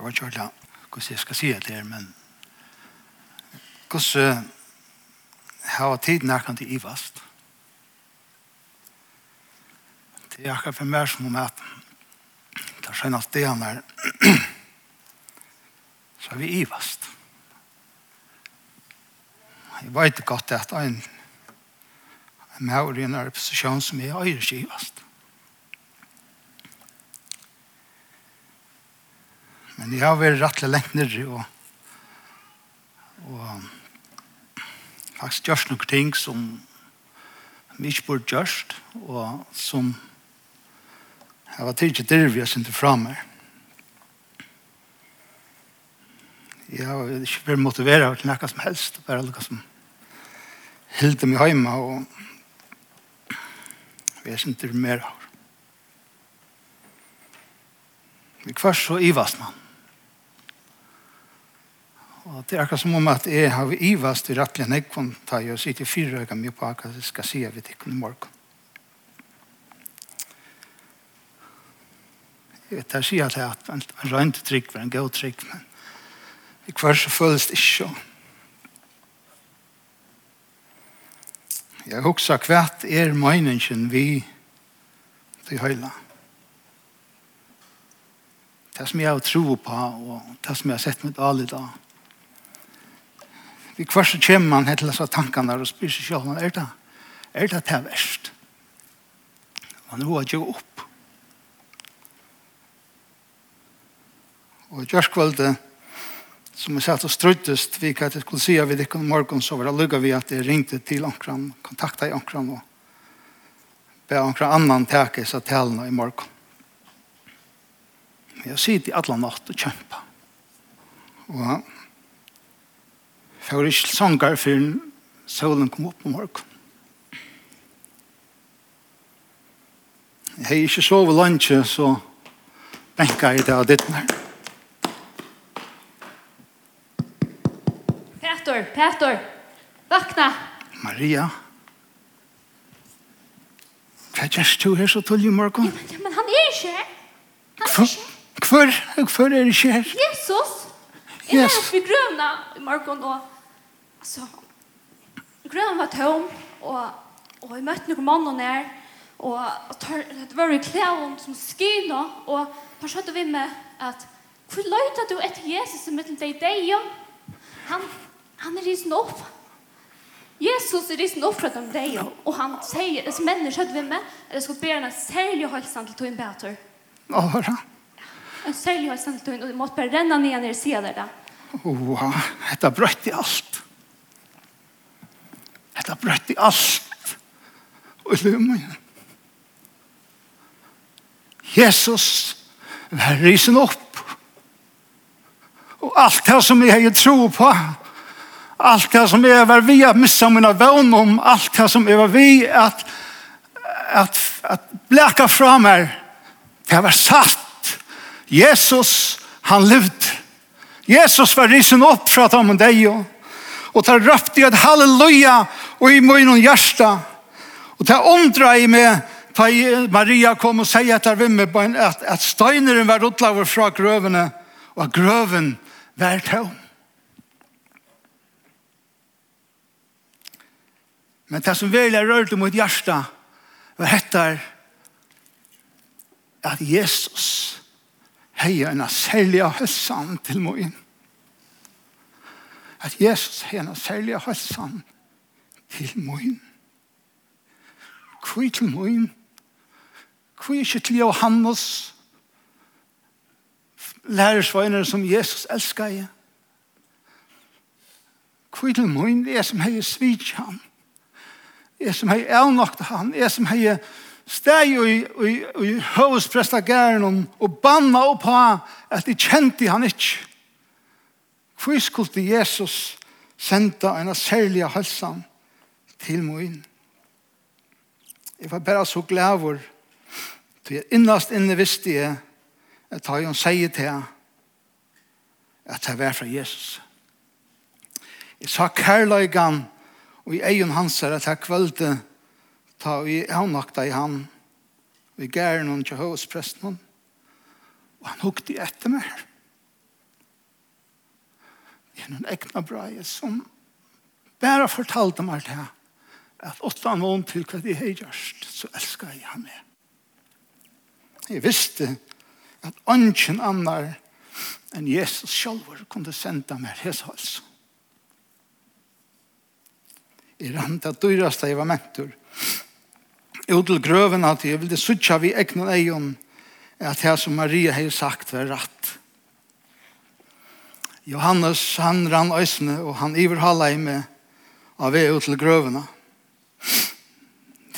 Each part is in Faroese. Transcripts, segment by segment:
Jeg vet ikke hvordan jeg skal si det her, men hvordan har tiden nærkant til ivast? Det er akkurat for meg som om at det skjønnes det er så er vi ivast. Jeg vet godt at en en maur i en opposisjon som er øyreskivast. Men jeg har vært rettelig lengt nere og, og faktisk gjørst noen ting som vi ikke burde gjørst og som jeg var tidlig til vi har sendt fra meg. Jeg har ikke vært motiveret til noe som helst, bare noe som hilde meg hjemme og vi er sendt mer av. Vi kvart så ivast man. Og det er akkurat som om at jeg har ivast i rettelig nekvån, enn jeg kan og sitte i fire øyne mye på akkurat jeg skal si av vet i morgen. Jeg vet, jeg sier at jeg har en rønt trygg en god trygg, men i hver så føles det ikke sånn. Jeg husker hva er meningen vi til høyla. Det som jeg har tro på, og det som jeg har sett mitt alle dag, vi kvart så kommer man til disse tankene og spyr seg selv, er det, er det til verst? Man har ikke opp. Og i kjørskvalget, som jeg satt og struttest, vi kan ikke skulle si at vi ikke om morgen, så var det lukket vi at jeg ringte til omkran, kontakta i omkran og be omkran annan teke seg talene i morgen. Men Jeg sitter i alle natt og kjemper. Og Jeg var ikke sanger før solen kom opp om morgen. Jeg har ikke sovet lunsje, så benka jeg det av ditt nær. Petor, Petor, vakna! Maria, hva gjørs du her så tull i morgen? Ja, men han er ikke her. Han er ikke. Hvor, hvor er det ikke her? Jesus, jeg er oppe i grøna i morgen og Altså, grønnen var tom, og, og jeg møtte noen mann og nær, og, og det var jo klæven som skyna, og han skjøtte vi med at hvor løyta du etter Jesus i middelen deg deg, ja? Han, han er risen opp. Jesus er risen opp fra dem deg, og han sier, disse mennene skjøtte vi med, at jeg skulle be henne særlig halsen til tog en bæter. bedre. Hva var? En særlig halsen til tog en, og du måtte bare renne ned når jeg sier det da. Wow, dette brøtte i alt. Hetta i alt. Og i løy. Jesus var risen opp. Og alt det som jeg har tro på, allt det som jeg var vi at missa mine vän om allt det som jeg var vi att att att bläka fram här det var satt Jesus han levde Jesus var risen upp för att og deg. dig och tar röpt i halleluja og i munnen hjärsta. Og det undrar i meg, ta Maria kom og sier etter vimme, at, at steineren var utlaver fra grøvene, og at grøven var tom. Men det som virkelig rørte mot hjärsta, var hettar at Jesus heier en særlig høssan til moin. At Jesus heier en særlig høssan til min. Hvor til min? Hvor ikke til Johannes? Lærersvøyner som Jesus elsker jeg. Hvor til min? Jeg som har svidt ham. Jeg som har avnoktet ham. Jeg som har steg i, i, i høvesprestagæren og banna opp på at de kjente han ikke. Hvor skulle Jesus senda en særlig halsen til min. Jeg var bare så glad for til jeg innast inne visste jeg at jeg han sier til jeg at jeg var fra Jesus. Jeg sa kærløygan og i egen hans er at jeg kvølte ta og jeg avnakta i han og i gæren og til høvespresten og han hukte etter meg det er noen egna breie som bare fortalte meg til her at åtta han om til hva de har gjort, så elsker jeg ham med. Jeg visste at ønsken annar enn Jesus selv kunne senda meg hans hals. I rand at dyraste jeg var mentor. ut til grøven at jeg ville sutja vi egnan eion at det som Maria har sagt var rett. Johannes, han rann øysene, og han iverhala i meg av vei ut til grøvene.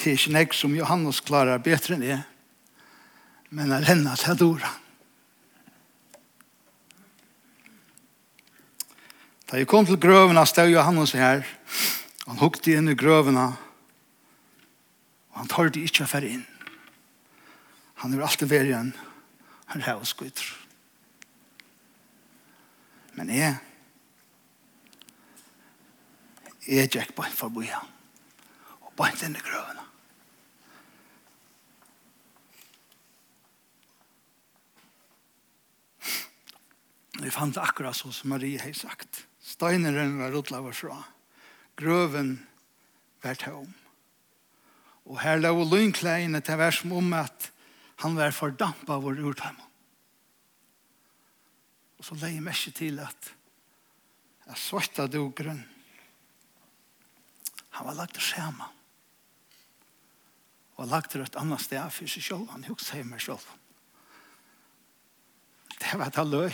Det er ikke nek som Johannes klarer bedre enn det. Men er henne til Dora. Da jeg kom til grøvene, stod Johannes her. Han hukte inn i grøvene. Og han tar det ikke for inn. Han er alltid ved igjen. Han er hos gutter. Men jeg, jeg gikk på en han, Og på en i grøvene. Vi fant akkurat så som Marie har sagt. Steineren var rotlaver fra. Grøven var tom. Og her la og lynkleiene til hver som om at han var fordampa vår urtheim. Og så leie meg ikke til at jeg svarta dogren. Han var lagt til skjema. Og lagt til et annet sted for seg selv. Han hukte seg meg selv. Det var da løy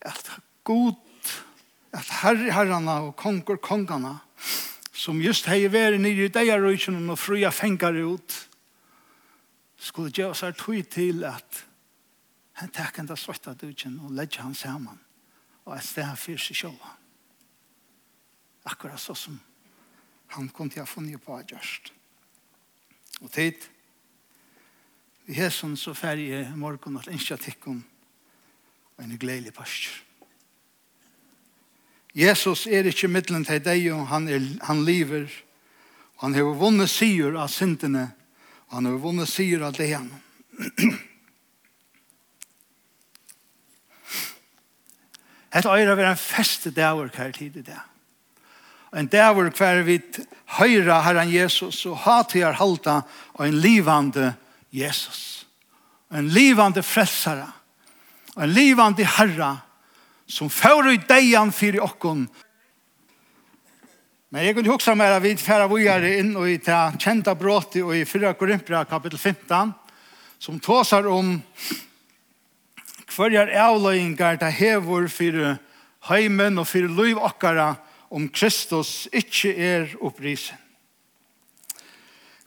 at god, at herre herrene og konger kongene som just hei veri nere i degarøyken og fria fengar ut, skulle gjøre seg her tog til at han tek enda svarta dødgen og legger han saman og et sted han fyrer seg sjåla. Akkurat så som han kom til å funnet på gjørst. Og tid, i hesen så færger morgen at innskja innskjøtikken og en gledelig pastor. Jesus er ikke middelen til deg, og han, er, han lever, og han har vunnet sier av syndene, og han har vunnet sier av det han. Et øyre vil en feste dæver hver tid i dag. En dæver hver vi høyre Herren Jesus, og hater halta, og en livande Jesus. En livande frelsere. En livande herre som får ut dejan fyrir okkon. Men jeg kunne huske meg at vi færa vujare inn og i ta kjenta bråti og i 4 Korinthia kapitel 15 som tåsar om hverjar avløyingar ta hevor fyrir heimen og fyrir liv okkara om Kristus ikkje er opprisen.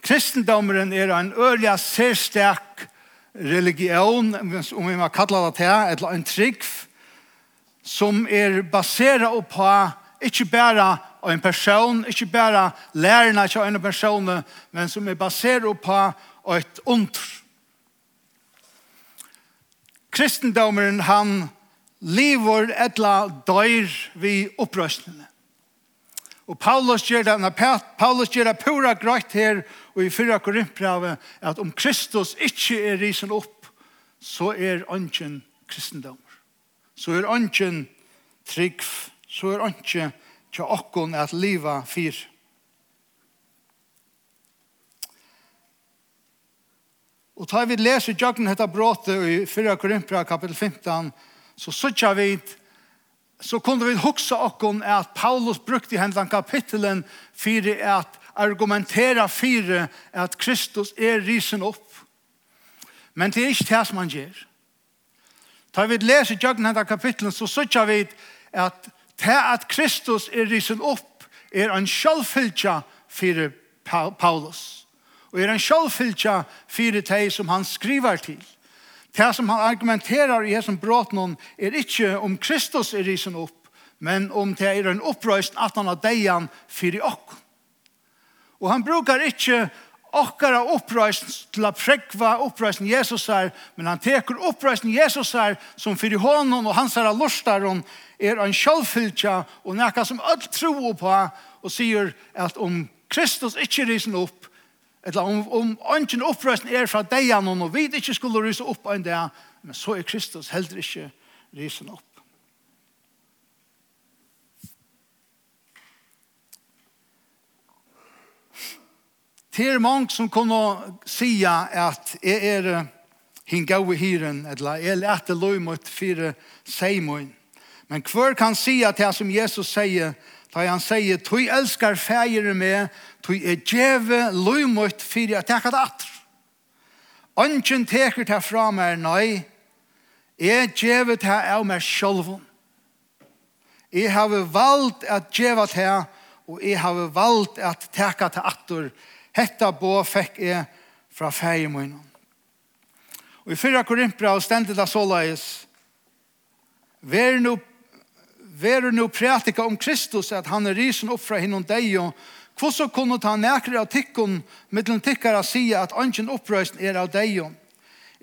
Kristendommeren er en ørlig særstak religion, om vi må kalla det til, eller en trygg, som er baseret på ikke bare en person, ikke bare lærerne av en person, men som er baseret på et under. Kristendommen, han lever etla døyr vi opprøstene. Og Paulus gjør det, Paulus gjør det pura grøyt her, og i fyrra korinthbrevet at om Kristus ikke er risen opp, så er ønsken kristendommer. Så er ønsken trygg, så er ønsken til åkken at livet fyr. Og tar vi leser jøkken dette bråtet i 4 Korinthia kapittel 15, så sørger vi så kunne vi huske åkken at Paulus brukte i hendene kapittelen for at argumentera fyre at Kristus er risen opp. Men det er ikke det som han gjør. Da vi leser jøkken denne kapitlet, så sørger vi at det at Kristus er risen opp, er en sjølvfylkja fyrir Paulus. Og er en sjølvfylkja fyrir det som han skriver til. Det som han argumenterar i hesson bråten er ikke om Kristus er risen opp, men om det er en opprøyst at han har deian fyrir okken. Og han brukar ikkje okkara uppreisen til å prekva uppreisen Jesus er, men han teker uppreisen Jesus er, som fyrir honom og hans er lustar hon er en sjálffylkja og nekka som öll tro på og sier at om Kristus ikkje risen opp, eller om, om ønsken uppreisen er fra deian og vi ikkje skulle rysa opp en dag, men så er Kristus heller ikkje risen opp. Det er mange som kunne si at jeg er hinga i hyren, eller jeg lette lov mot fire seimoen. Men hver kan si at det som Jesus sier, da han sier, «Tui elskar fægere med, tui er djeve lov mot fire at jeg kan atre». Ønsken teker til fra meg, nei, jeg djeve til av meg sjølven. Jeg har valgt at djeve til, og jeg har valgt at teka til atter Hetta bo fekk jeg fra feie. Og i fyrra korimpra og stendet av såleis, Vær nu, vær nu prætika om Kristus at han er risen opp fra hinnom deg og hvordan kunne ta nekre av tikkun mittlen tikkara sige at angen opprøysen er av deg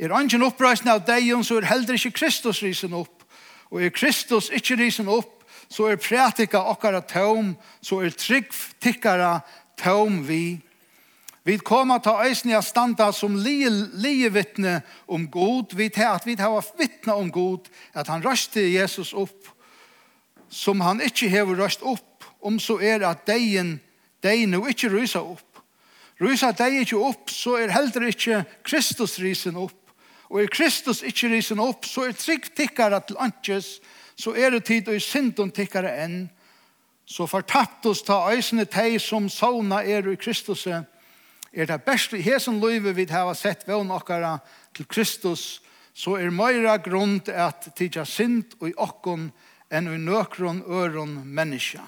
Er angen opprøysen av deg så er heller ikke Kristus risen opp og er Kristus ikke risen opp så er prætika okkara tøm så er trygg tikkara tøm vi Vi kommer til øyne av standa som lievittne om god. Vi til at vi hava vittne om god, at han røste Jesus opp, som han ikke har røst opp, om så er at deien, deien og ikke rysa opp. Rysa deien ikke opp, så er heller ikke Kristus rysen opp. Og er Kristus ikke rysen opp, så er trygg tikkara til antjes, så er det tid og i synden tikkara enn. Så fortapt oss ta øysene teg som sauna er i Kristuset, er det beste i hesen løyve vi har sett ved nokkara til Kristus, så er meira grunn at tidja sint og i okkon enn i nøkron øron menneska.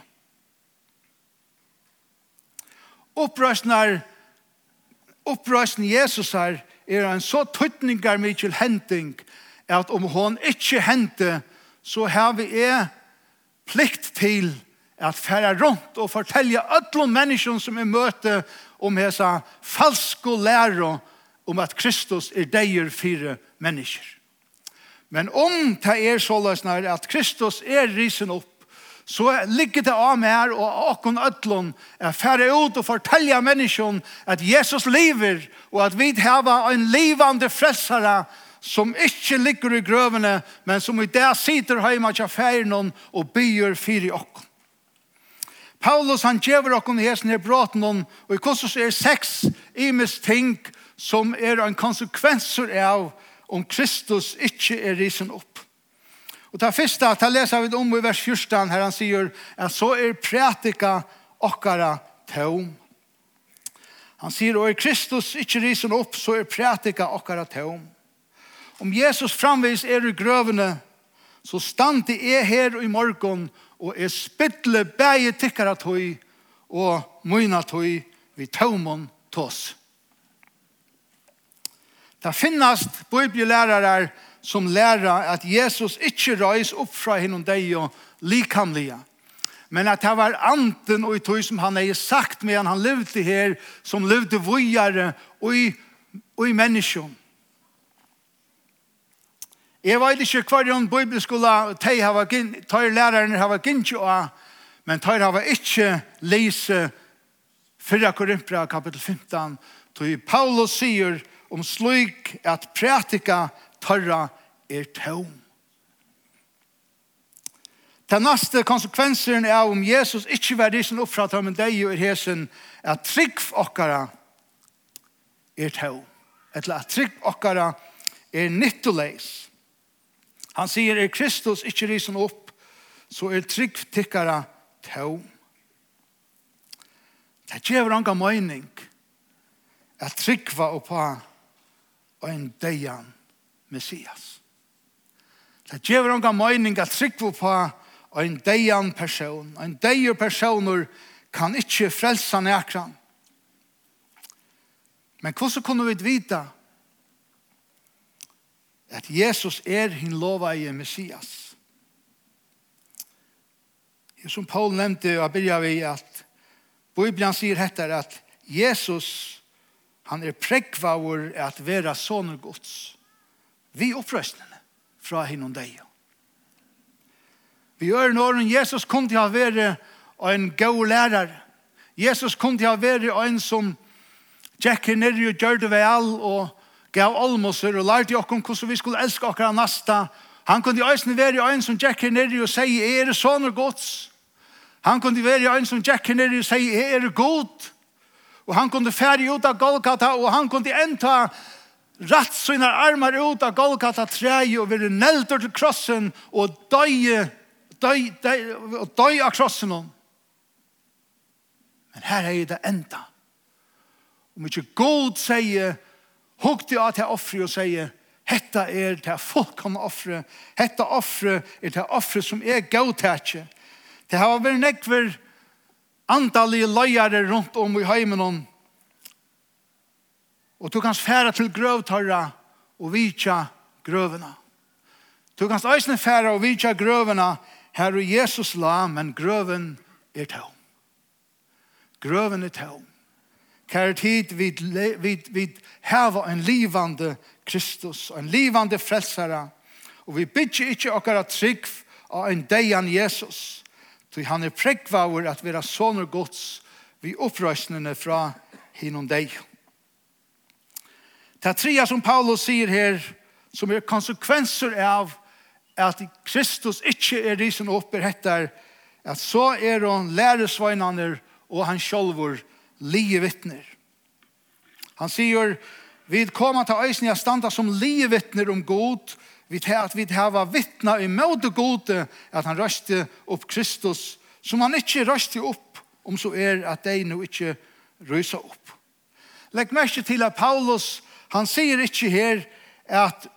Opprøsnar, Jesus her er en så tøytningar mykjel henting at om hon ikkje hente, så har vi er plikt til at færa rundt og fortelja öllum menneskene som er møte om hesa falsko læro om at Kristus er deir fire mennesker. Men om det er så løsner at Kristus er risen opp, så ligger det av mer og åkken ødlån er færre ut og fortelle menneskene at Jesus lever og at vi har en livande frelsere som ikke ligger i grøvene, men som i det sitter hjemme til færre og byr fire åkken. Paulus han gjever okkur i hesen her braten om, og i kursus er seks imes ting som er en konsekvenser av om Kristus ikkje er risen opp. Og det første, ta lesa vi om i vers 14, her han sier, at så er prætika okkara tom. Han sier, og er Kristus ikkje risen opp, så er prætika okkara tom. Om Jesus framvis er i grøvene, så stand i er her i morgon, og og jeg spytle bæge tikkara tøy og møyna tøy vi tøymon tås. Det finnast bibelærere som lærer at Jesus ikke røys opp fra henne deg og likamlige, men at det var anten og i tøy som han er sagt medan han levde her, som levde vujare og i, og i menneskjøn. Jeg vet ikke hva en bibelskola, de har lærerne har gint jo av, men de har ikke lese 4 Korinthia kapitel 15, til Paulus sier om slik at pratika tørra er tøvn. Den neste konsekvensen er om Jesus ikke var risen opp fra tømmen deg og er hesen, at trygg okkara er tøvn. Eller at trygg okkara er nyttoleis. Han sier, er Kristus ikke risen opp, så er trygg tikkara tøm. Det gjør anga mening at tryggva oppa en deian Messias. Det gjør anga mening at tryggva oppa en deian person. En deier personer kan ikke frelsa nekran. Men hvordan kunne vi vite at Jesus er hin lova i Messias. Som Paul nevnte, og byrja vi at Bibelen sier etter at Jesus, han er prekvaur at vera soner gods. Vi opprøstene fra hin og deg. Vi gjør når Jesus kom til å være en god lærer. Jesus kom til å være en som tjekker ned og gjør det vel og gav almoser og lærte okkom hvordan vi skulle elske okkara nasta. Han kunne i øyne være i øyne som Jack her nere og sier, er det og gods? Han kunne være i øyne som Jack her nere og sier, er det god? Og han kunne fære ut av Golgata, og han kunne enta ratt sina armar ut av Golgata treje og være nelder til krossen og døye, døy, døy, døy av krossen. Men her er det enda. Om ikke god sier, hukte av til offre og sier, hetta er til fullkomne offre, hetta offre er til offre som er gautatje. Det har vært nekver andalige løyere rundt om i heimen og du kan fære til grøvtarra og vitja grøvene. Du kan eisne fære og vitja grøvene her Jesus la, men grøven er tøm. Grøven er tøm. Kär tid vid, vid, vid häva en livande Kristus, en livande frälsare. Og vi bygger ikke okkara trygg av en deian Jesus. Ty han er prekvaver at vera soner gods vi opprøsnene fra hinom deg. Det tria som Paulus sier her, som er konsekvenser av at Kristus ikke er risen opp i hettar, at så er han læresveinene og han sjolvor lige vittner. Han sier, vi kommer til øysen jeg standa som lige vittner om god, vi tar at vi hava vittna i det gode, at han røste opp Kristus, som han ikke røste opp, om så er at de nå ikke røysa opp. Legg merke til at Paulus, han sier ikke her at,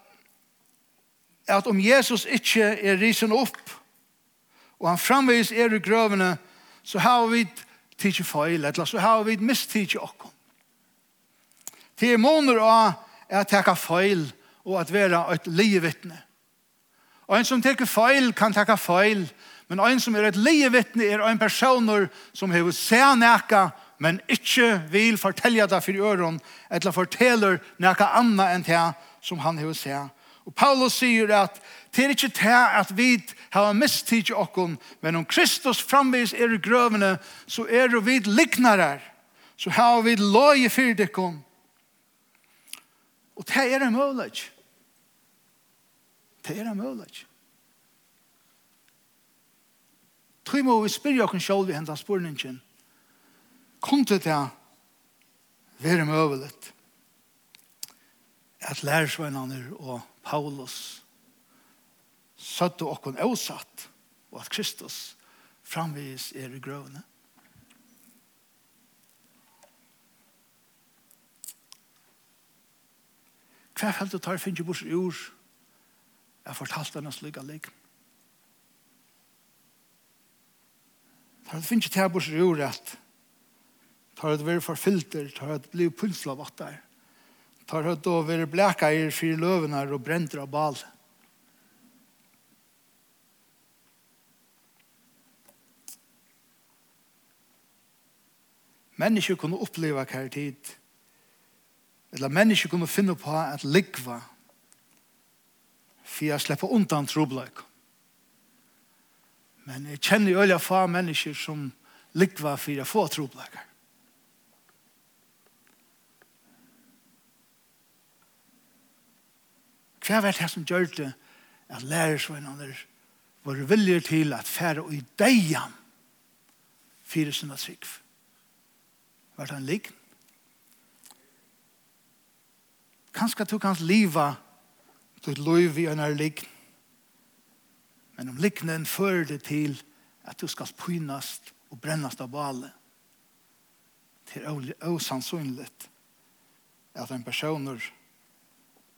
at om Jesus ikke er risen opp, og han framvis er i grøvene, så har vi tidsi feil, eller så har vi mist tidsi okkom. Det er måneder av er at teka feil og at være et livvittne. Og en som teker feil kan teka feil, men en som er et livvittne er en personer som har sett neka, men ikke vil fortelle det for øren, eller forteller neka anna enn det som han har sett Og Paulus sier at det er ikke det at vi har mistid til okken, men om Kristus framvis er i grøvene, så er det vi liknare, så har vi lov i fyrdekken. Og det er en mulighet. Det er en mulighet. Tøy må vi spyrre okken selv i hendan spørningen. Kom til det være møvelet at lærersvennerne og Paulus, søtte okkon avsatt, og at Kristus framvis er i grøvene. Hva felt du tar finnes bort ord jeg fortalt denne slik av lik. Tar du finnes til bort ord at tar du vært forfilter, tar du blir pulsla der tar høyt og være bleka i fire løvene og brenter av bal. Mennesker kunne oppleva hver tid. Eller mennesker kunne finne på at likva for jeg slipper undan trobleik. Men jeg kjenner jo alle få mennesker som likva for jeg få trobleikar. Hva var det som gjør det at lærersvennene var villige til at fære og i deian fire sinne trygg? Var det en ligg? Kanskje du kan liva til liv i en ligg men om liggnen fører det til at du skal pynast og brennast av bale til åsannsynligt at en personer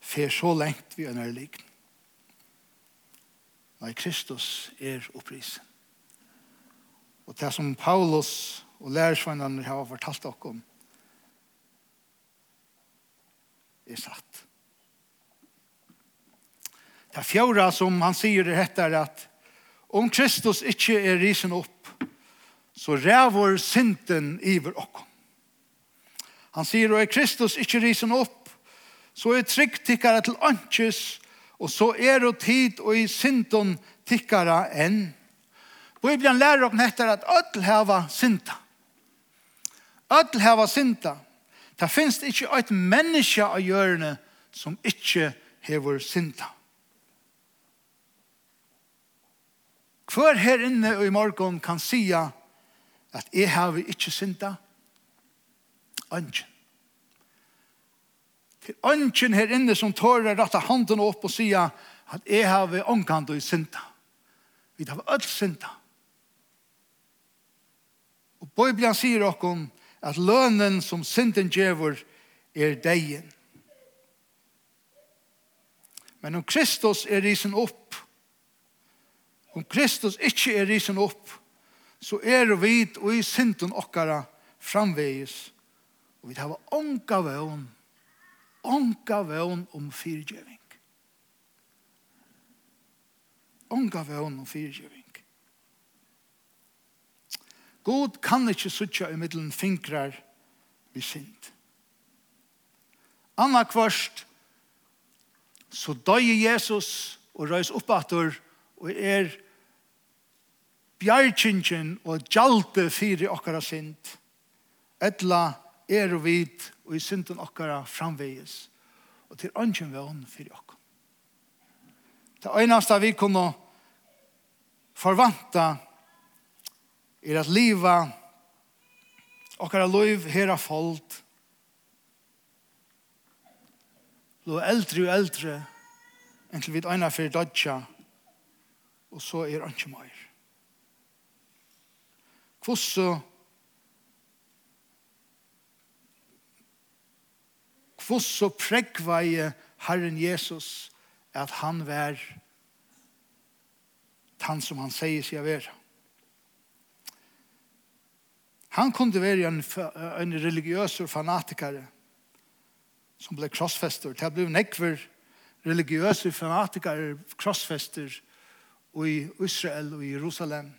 fer så lengt vi en er likn. Nei, Kristus er opprisen. Og det som Paulus og lærersvannene har fortalt dere om, er satt. Det fjorda som han sier det heter at om Kristus ikke er risen opp, så ræver synden iver dere. Han sier, at Kristus ikke risen opp, så er trygg tikkara til åndsjøs, og så er det tid og i synden tikkara enn. Bibelen lærer oss etter at ødel hava synda. Ødel hava synda. Det finnes ikke et menneske av hjørne som ikke hever synda. Hver her inne i morgen kan sia at jeg har ikke synda? Ønsken. Det er ønsken her inne som tårer rette handen opp og sier at jeg har vi omkant og synda. Vi har alt synda. Og Bibelen sier dere at lønnen som synden gjør er deien. Men om Kristus er risen opp, om Kristus ikke er risen opp, så er vi og i synden okkara framvegis. Og vi har ånka vøvn onka vøvn om fyrtjøving. Onka vøvn om fyrtjøving. God kan ikke suttja i middelen fingrar vi sint. Anna kvørst, så døy Jesus og røys oppator og er bjergkynken og gjalte fyri okkara sint. Etla er og vit og i synden okkara framvegis og til ønsken vøn fyrir okkom. Det øyneste vi kunne forvanta er at liva okkara loiv hera fold lo eldre og eldre enn til vi øyna fyrir dodja og så er ønsken meir. Hvordan hvordan prekvaie Herren Jesus at han var han som han sier seg av. Han kunne være en, en religiøs fanatiker som ble krossfester. Det ble nekver religiøse fanatiker krossfester i Israel og i Jerusalem.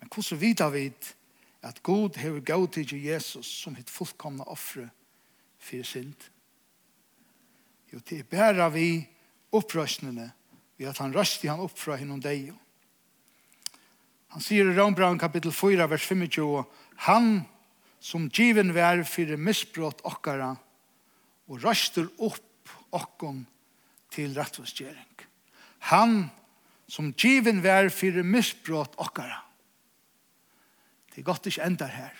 Men hvordan vidt vi at God hever til Jesus som hitt fullkomna offre for synd. Jo, det er bæra vi opprøsnene ved at han røsti han opp fra hinnom deg. Han sier i Rønbraun kapittel 4, vers 25, han som given vær fyrir misbrott okkara og røster opp okkon til rettvistgjering. Han som given vær fyrir misbrott okkara Det er godt ikke enda her.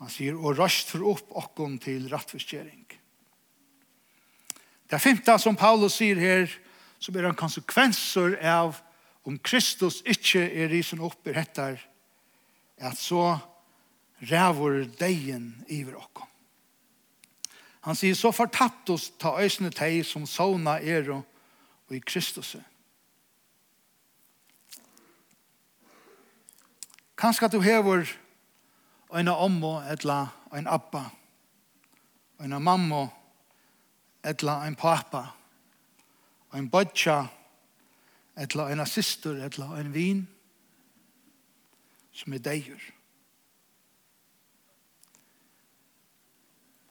Man sier, og røst for opp okken til rattforskjering. Det er femte som Paulus sier her, som er en konsekvenser av om Kristus ikke er risen opp i rettar, at så rævor deien iver okken. Han sier, så fortatt oss ta øsne teg som sovna er og i Kristus. Kanskje du hever en ommo etla en appa, en mamma etla en pappa, en bodja etla en syster etla en vin som er deier.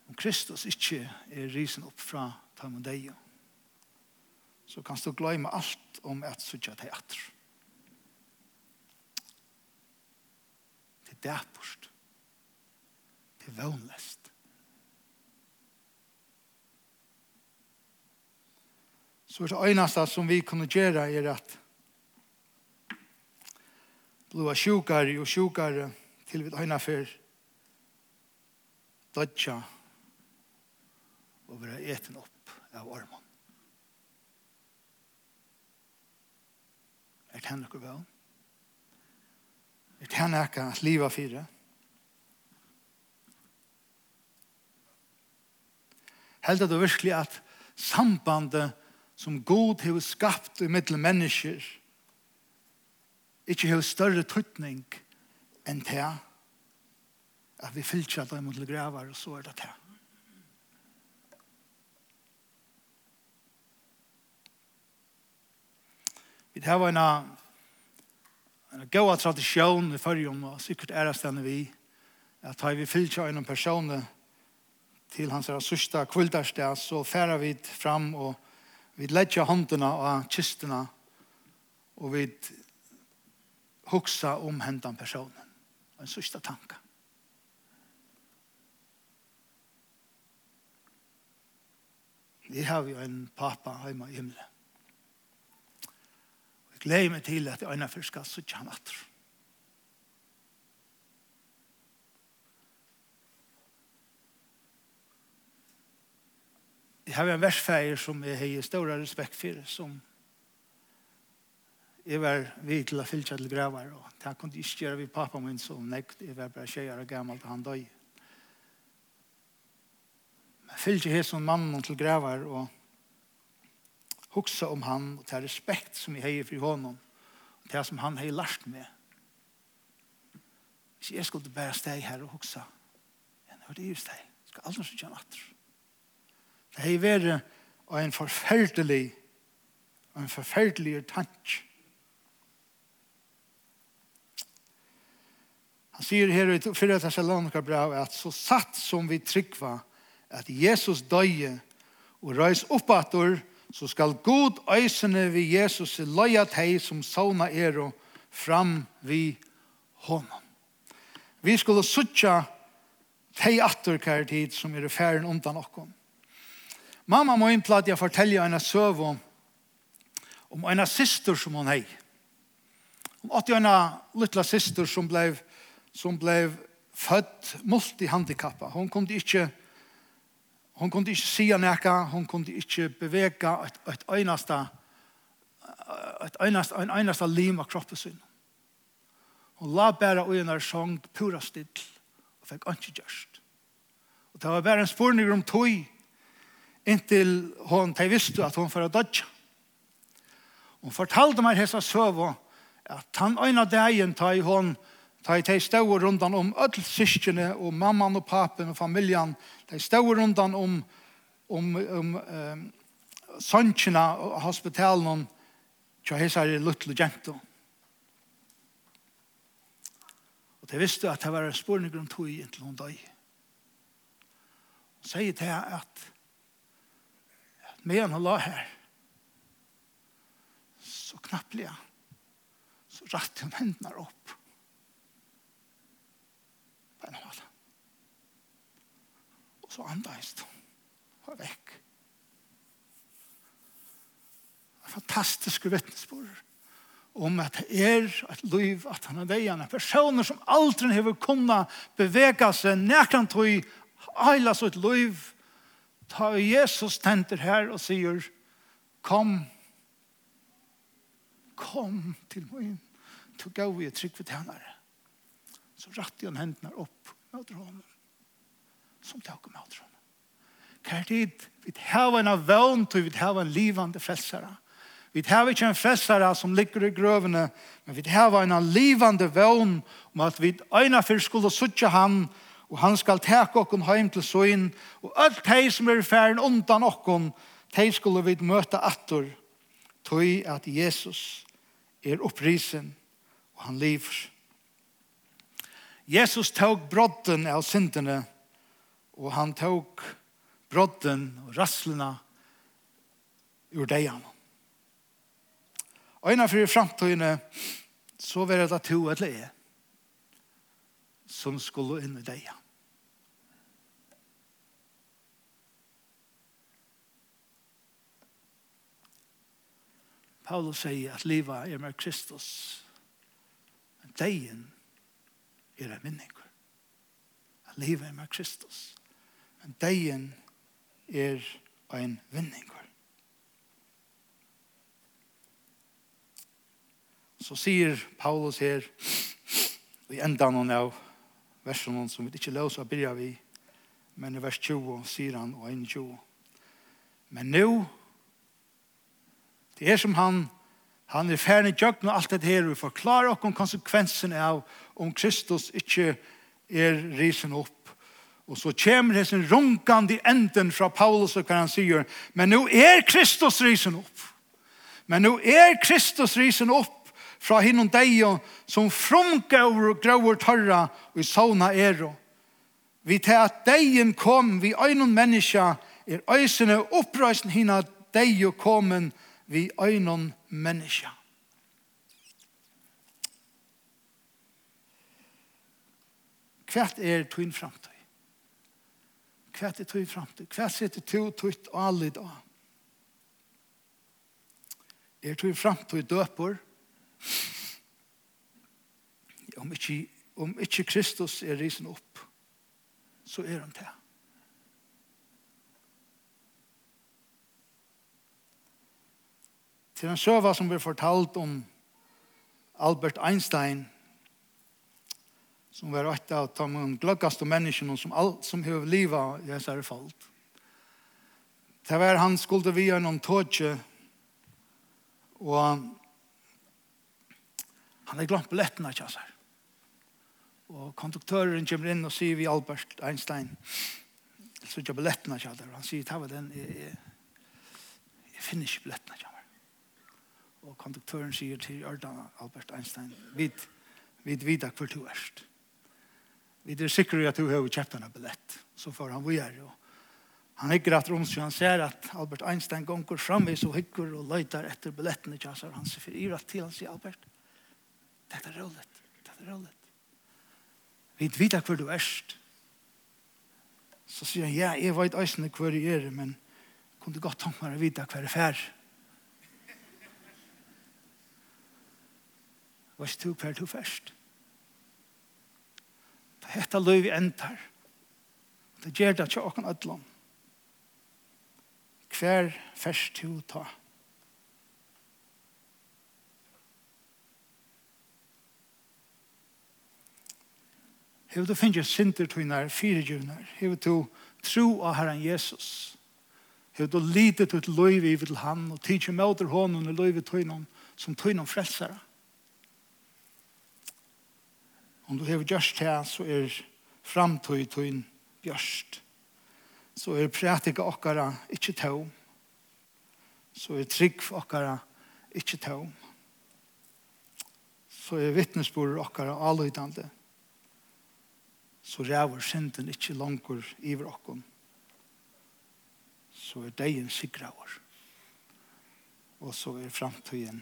Om Kristus ikke er risen opp fra dem og deier, så kan du glemme alt om et suttet teater. er dæpust. Det er vøvnlest. Så er det eneste som vi kunne gjøre er at blua sjukare og sjukare til vi øyne for dødja og være eten opp av ormen. Er det henne noe vel? Er det han ikke at livet fire? Helt at det virkelig at sambandet som god har skapt i mittel mennesker ikke har større tøtning enn det at vi fyllt at dem til gravar og så er det det. Vi har en en god tradisjon i förrjum og sikkert är det vi att har vi fyllt av en person till hans sista kvällarstad så färar vi fram och vi lägger händerna och kisterna och vi huxa om hendan personen. En sista tanke. Vi har jo en pappa hjemme i himmelen gleder meg til at jeg øyne først skal sitte han atter. Jeg har en versfeier som jeg har stor respekt for, som jeg var vid til å fylle til graver, og det kunne ikke gjøre vi pappa min som nekt, jeg var bare tjejer og gammel til han døg. Jeg fylle til hans mannen til graver, og hugsa om han og ta respekt som jeg har for honom og det som han har lärt mig. Hvis jeg skulle bare steg här och hugsa. Jag hör det just dig. skal aldri aldrig sitta en. Det har varit en forferdelig en forferdelig tanke. Han sier her i 4. Thessalonika brev at så satt som vi tryggva at Jesus døye og røys oppator så skal god øysene vi Jesus løya teg som sauna er og fram vi honom. Vi skulle suttja teg atter kær tid som er færen undan okkom. Mamma må innplatt jeg fortelle henne søv om om en syster som hun hei. Hon åtte en lilla syster som blev, som blev født multihandikappa. Hon kom ikke Hon kunde inte säga näka, hon kunde inte bevega ett, ett öjnaste ett öjnaste, en öjnaste lim av kroppen sin. Hon la bara öjnar sång pura still och fick inte just. Och det var bara en spårning om tog intill hon teg visste at hon för att dödja. Hon fortalte meg hessa søvå at han øyna dagen teg hon Ta i teg stau rundan om öll syskjene og mamman og papen og familjan. Ta i stau rundan om, om, om um, sønkjene og hospitalen tja hesar i Luttle Gento. Og de visste at det var en spurning om tog inntil hun døy. Og sier til at, medan han la her så knapplega så rett hun hendene opp en måte. Og så andeis det. Og vekk. Fantastiske vittnesbord om at det er et liv at han er veiene. Personer som aldri har kunnet bevega seg nærkant til heila sitt liv. Ta Jesus tenter her og sier, kom, kom til min, til gau i trygg for tjenere så ratte hon hendene opp mot honom som tog om mot honom. Kär tid, vi har en vön till vi har en livande frälsare. Vi har inte en frälsare som ligger i grövna, men vi har en livande vön om att vi ena för skulle suttja han og han skal teka okkon heim til søyn, og alt hei som er færen undan okkon, hei skulle vi møte attor, tog at Jesus er opprisen, og han lever. Jesus tog brodden av syndene, og han tog brodden og rasslene ur deian. Og innanfor i framtøyene, så var det to et leie som skulle inn i deian. Paulus sier at livet er med Kristus. Deien deian er en vinninger. A liv er med Kristus. Men deien er en vinninger. Så sier Paulus her i noen av versen som vi ikke løser å begynne vi, men i vers 20 sier han og 21. Men nu, det er som han Han er ferdig gjøkken og alt det her, og forklarer oss om konsekvensen av om Kristus ikke er risen opp. Og så kommer det sin runkande enden fra Paulus, og hva han sier, men nå er Kristus risen opp. Men nå er Kristus risen opp fra hinnom deg, som frumgåver og grøver tørra, og i sauna er. Vi tar at degen kom, vi øyne menneska, er øysene oppreisen hinn av deg og komen, og vi øynon menneska. Hvert er tøyn framtøy? Hvert er tøyn framtøy? Hvert sitter tøy tøyt og alle i dag? Er tøyn framtøy døper? Om ikke, om ikke Kristus er risen opp, så er han til. Til en søva som vi fortalt om Albert Einstein, som var rett av de gløggeste menneskene som, all, som har livet i hans er falt. Det var han skulle vi gjennom tåtje, og han er glemt billetten av kjasser. Og konduktøren kommer inn og sier vi Albert Einstein, så ikke billetten av kjasser. Han sier, ta var den, jeg, jeg, jeg finner ikke billetten av kjasser. Og konduktøren sier til Ørdan Albert Einstein, vid, vid vida hvor du erst. Vi er sikre at du har kjøpt en billett. Så får han vi er jo. Han hikker at roms, han ser at Albert Einstein gonger framme, så hikker og løyter etter billettene, i kjassar. Han sier, fyrir at til han sier, Albert, dette er rullet, dette er rullet. Vi vet hvor du erst. Så sier han, ja, jeg vet eisene hvor jeg er, men kunne godt tanke meg å vite hver er færre Vars du hver du først. Det hette løy vi endar. Det gjør det ikke åkken ødlom. Hver først du ta. Hev du finnes sinter tøyner, fire djurner. Hev du tro av Herren Jesus. Hev du lite til løyve i til han, og tidsi møter hånden i løyve tøyner, som tøyner frelsere. Om du hever gjørst her, så er framtøy tøyn bjørst. Så er prætika okkara ikkje tøm. Så er trygg for okkara ikkje tøm. Så er vittnesbord okkara alløydande. Så ræver synden ikkje langkur iver okkom. Så er deien sikraver. Og så er framtøyen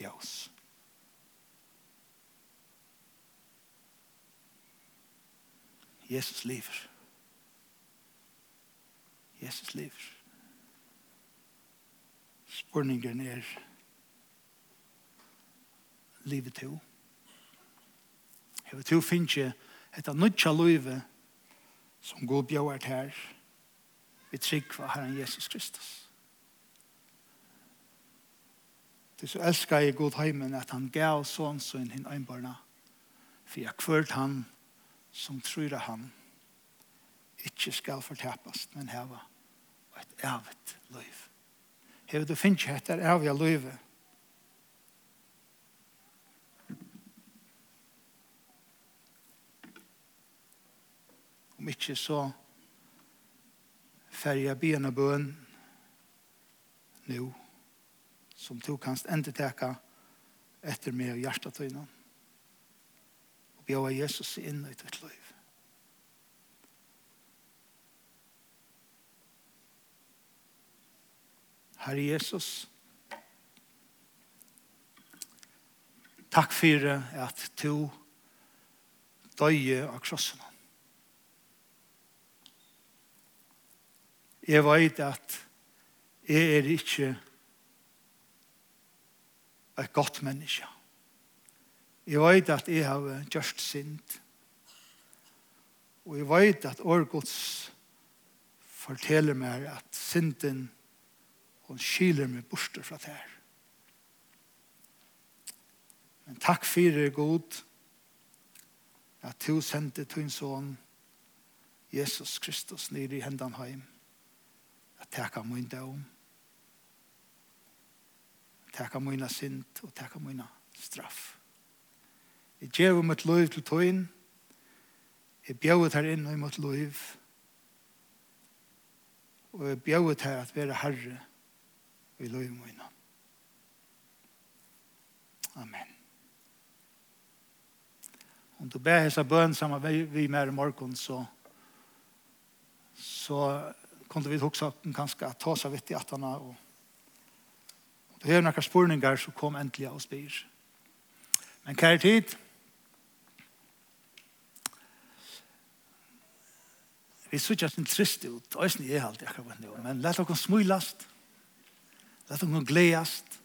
ljøs. Jesus lever. Jesus lever. Spurningen er livet to. Hevet to finnes jeg etter nødja livet som går bjørt her vi tryggva Herren Jesus Kristus. Det så elsker jeg god heimen at han gav sånn sånn hinn øynbarna for jeg kvørt han som tror han ikke skal fortapast, men heva et evet liv. Hever du finnes ikke etter evige livet, om ikke så färja bena bön nu som tog hans enteteka etter meg og hjertet til innan og bjóða Jesus inn i ditt liv. Herre Jesus, takk for at du døye av krossen. Jeg vet at jeg er ikke et godt menneske. Jeg vet at jeg har gjort synd. Og jeg vet at Årgods forteller meg at synden hun skiler meg bort fra det her. Men takk for det god at du sendte din son Jesus Kristus nere i hendene heim at takka min døm takka mina synd og takka mina straff. Jeg gjør mitt liv til tøyen. Jeg bjøvet her inn i mitt liv. Og jeg bjøvet her at være herre i liv mine. Amen. Om du ber hessa bøn sammen med vi med i morgen, så, så kunne vi huksa kanskje ta seg vidt i attene. Og og du har noen spørninger, så kom endelig og spyr. Men kjære tid, Vi sutja sin trist ut, æsni er alt ekkert vann men lett dere smulast, let okon gleast,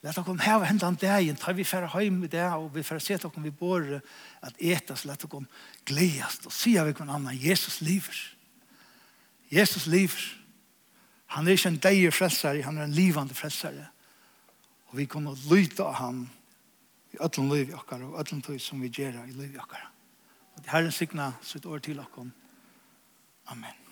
let okon heva hendan dagen, tar vi færre heim i det, og vi færre set okon vi båre at etas, let okon gleast, og sida vi kon annan, Jesus lever. Jesus lever. Han er ikke en deir frelsare, han er en livande frelsare. Og vi kommer å lyta av han i ødelen liv i okkar og ødelen tog som vi gjør i liv i okkar. Herren signa sitt år til oss. Amen.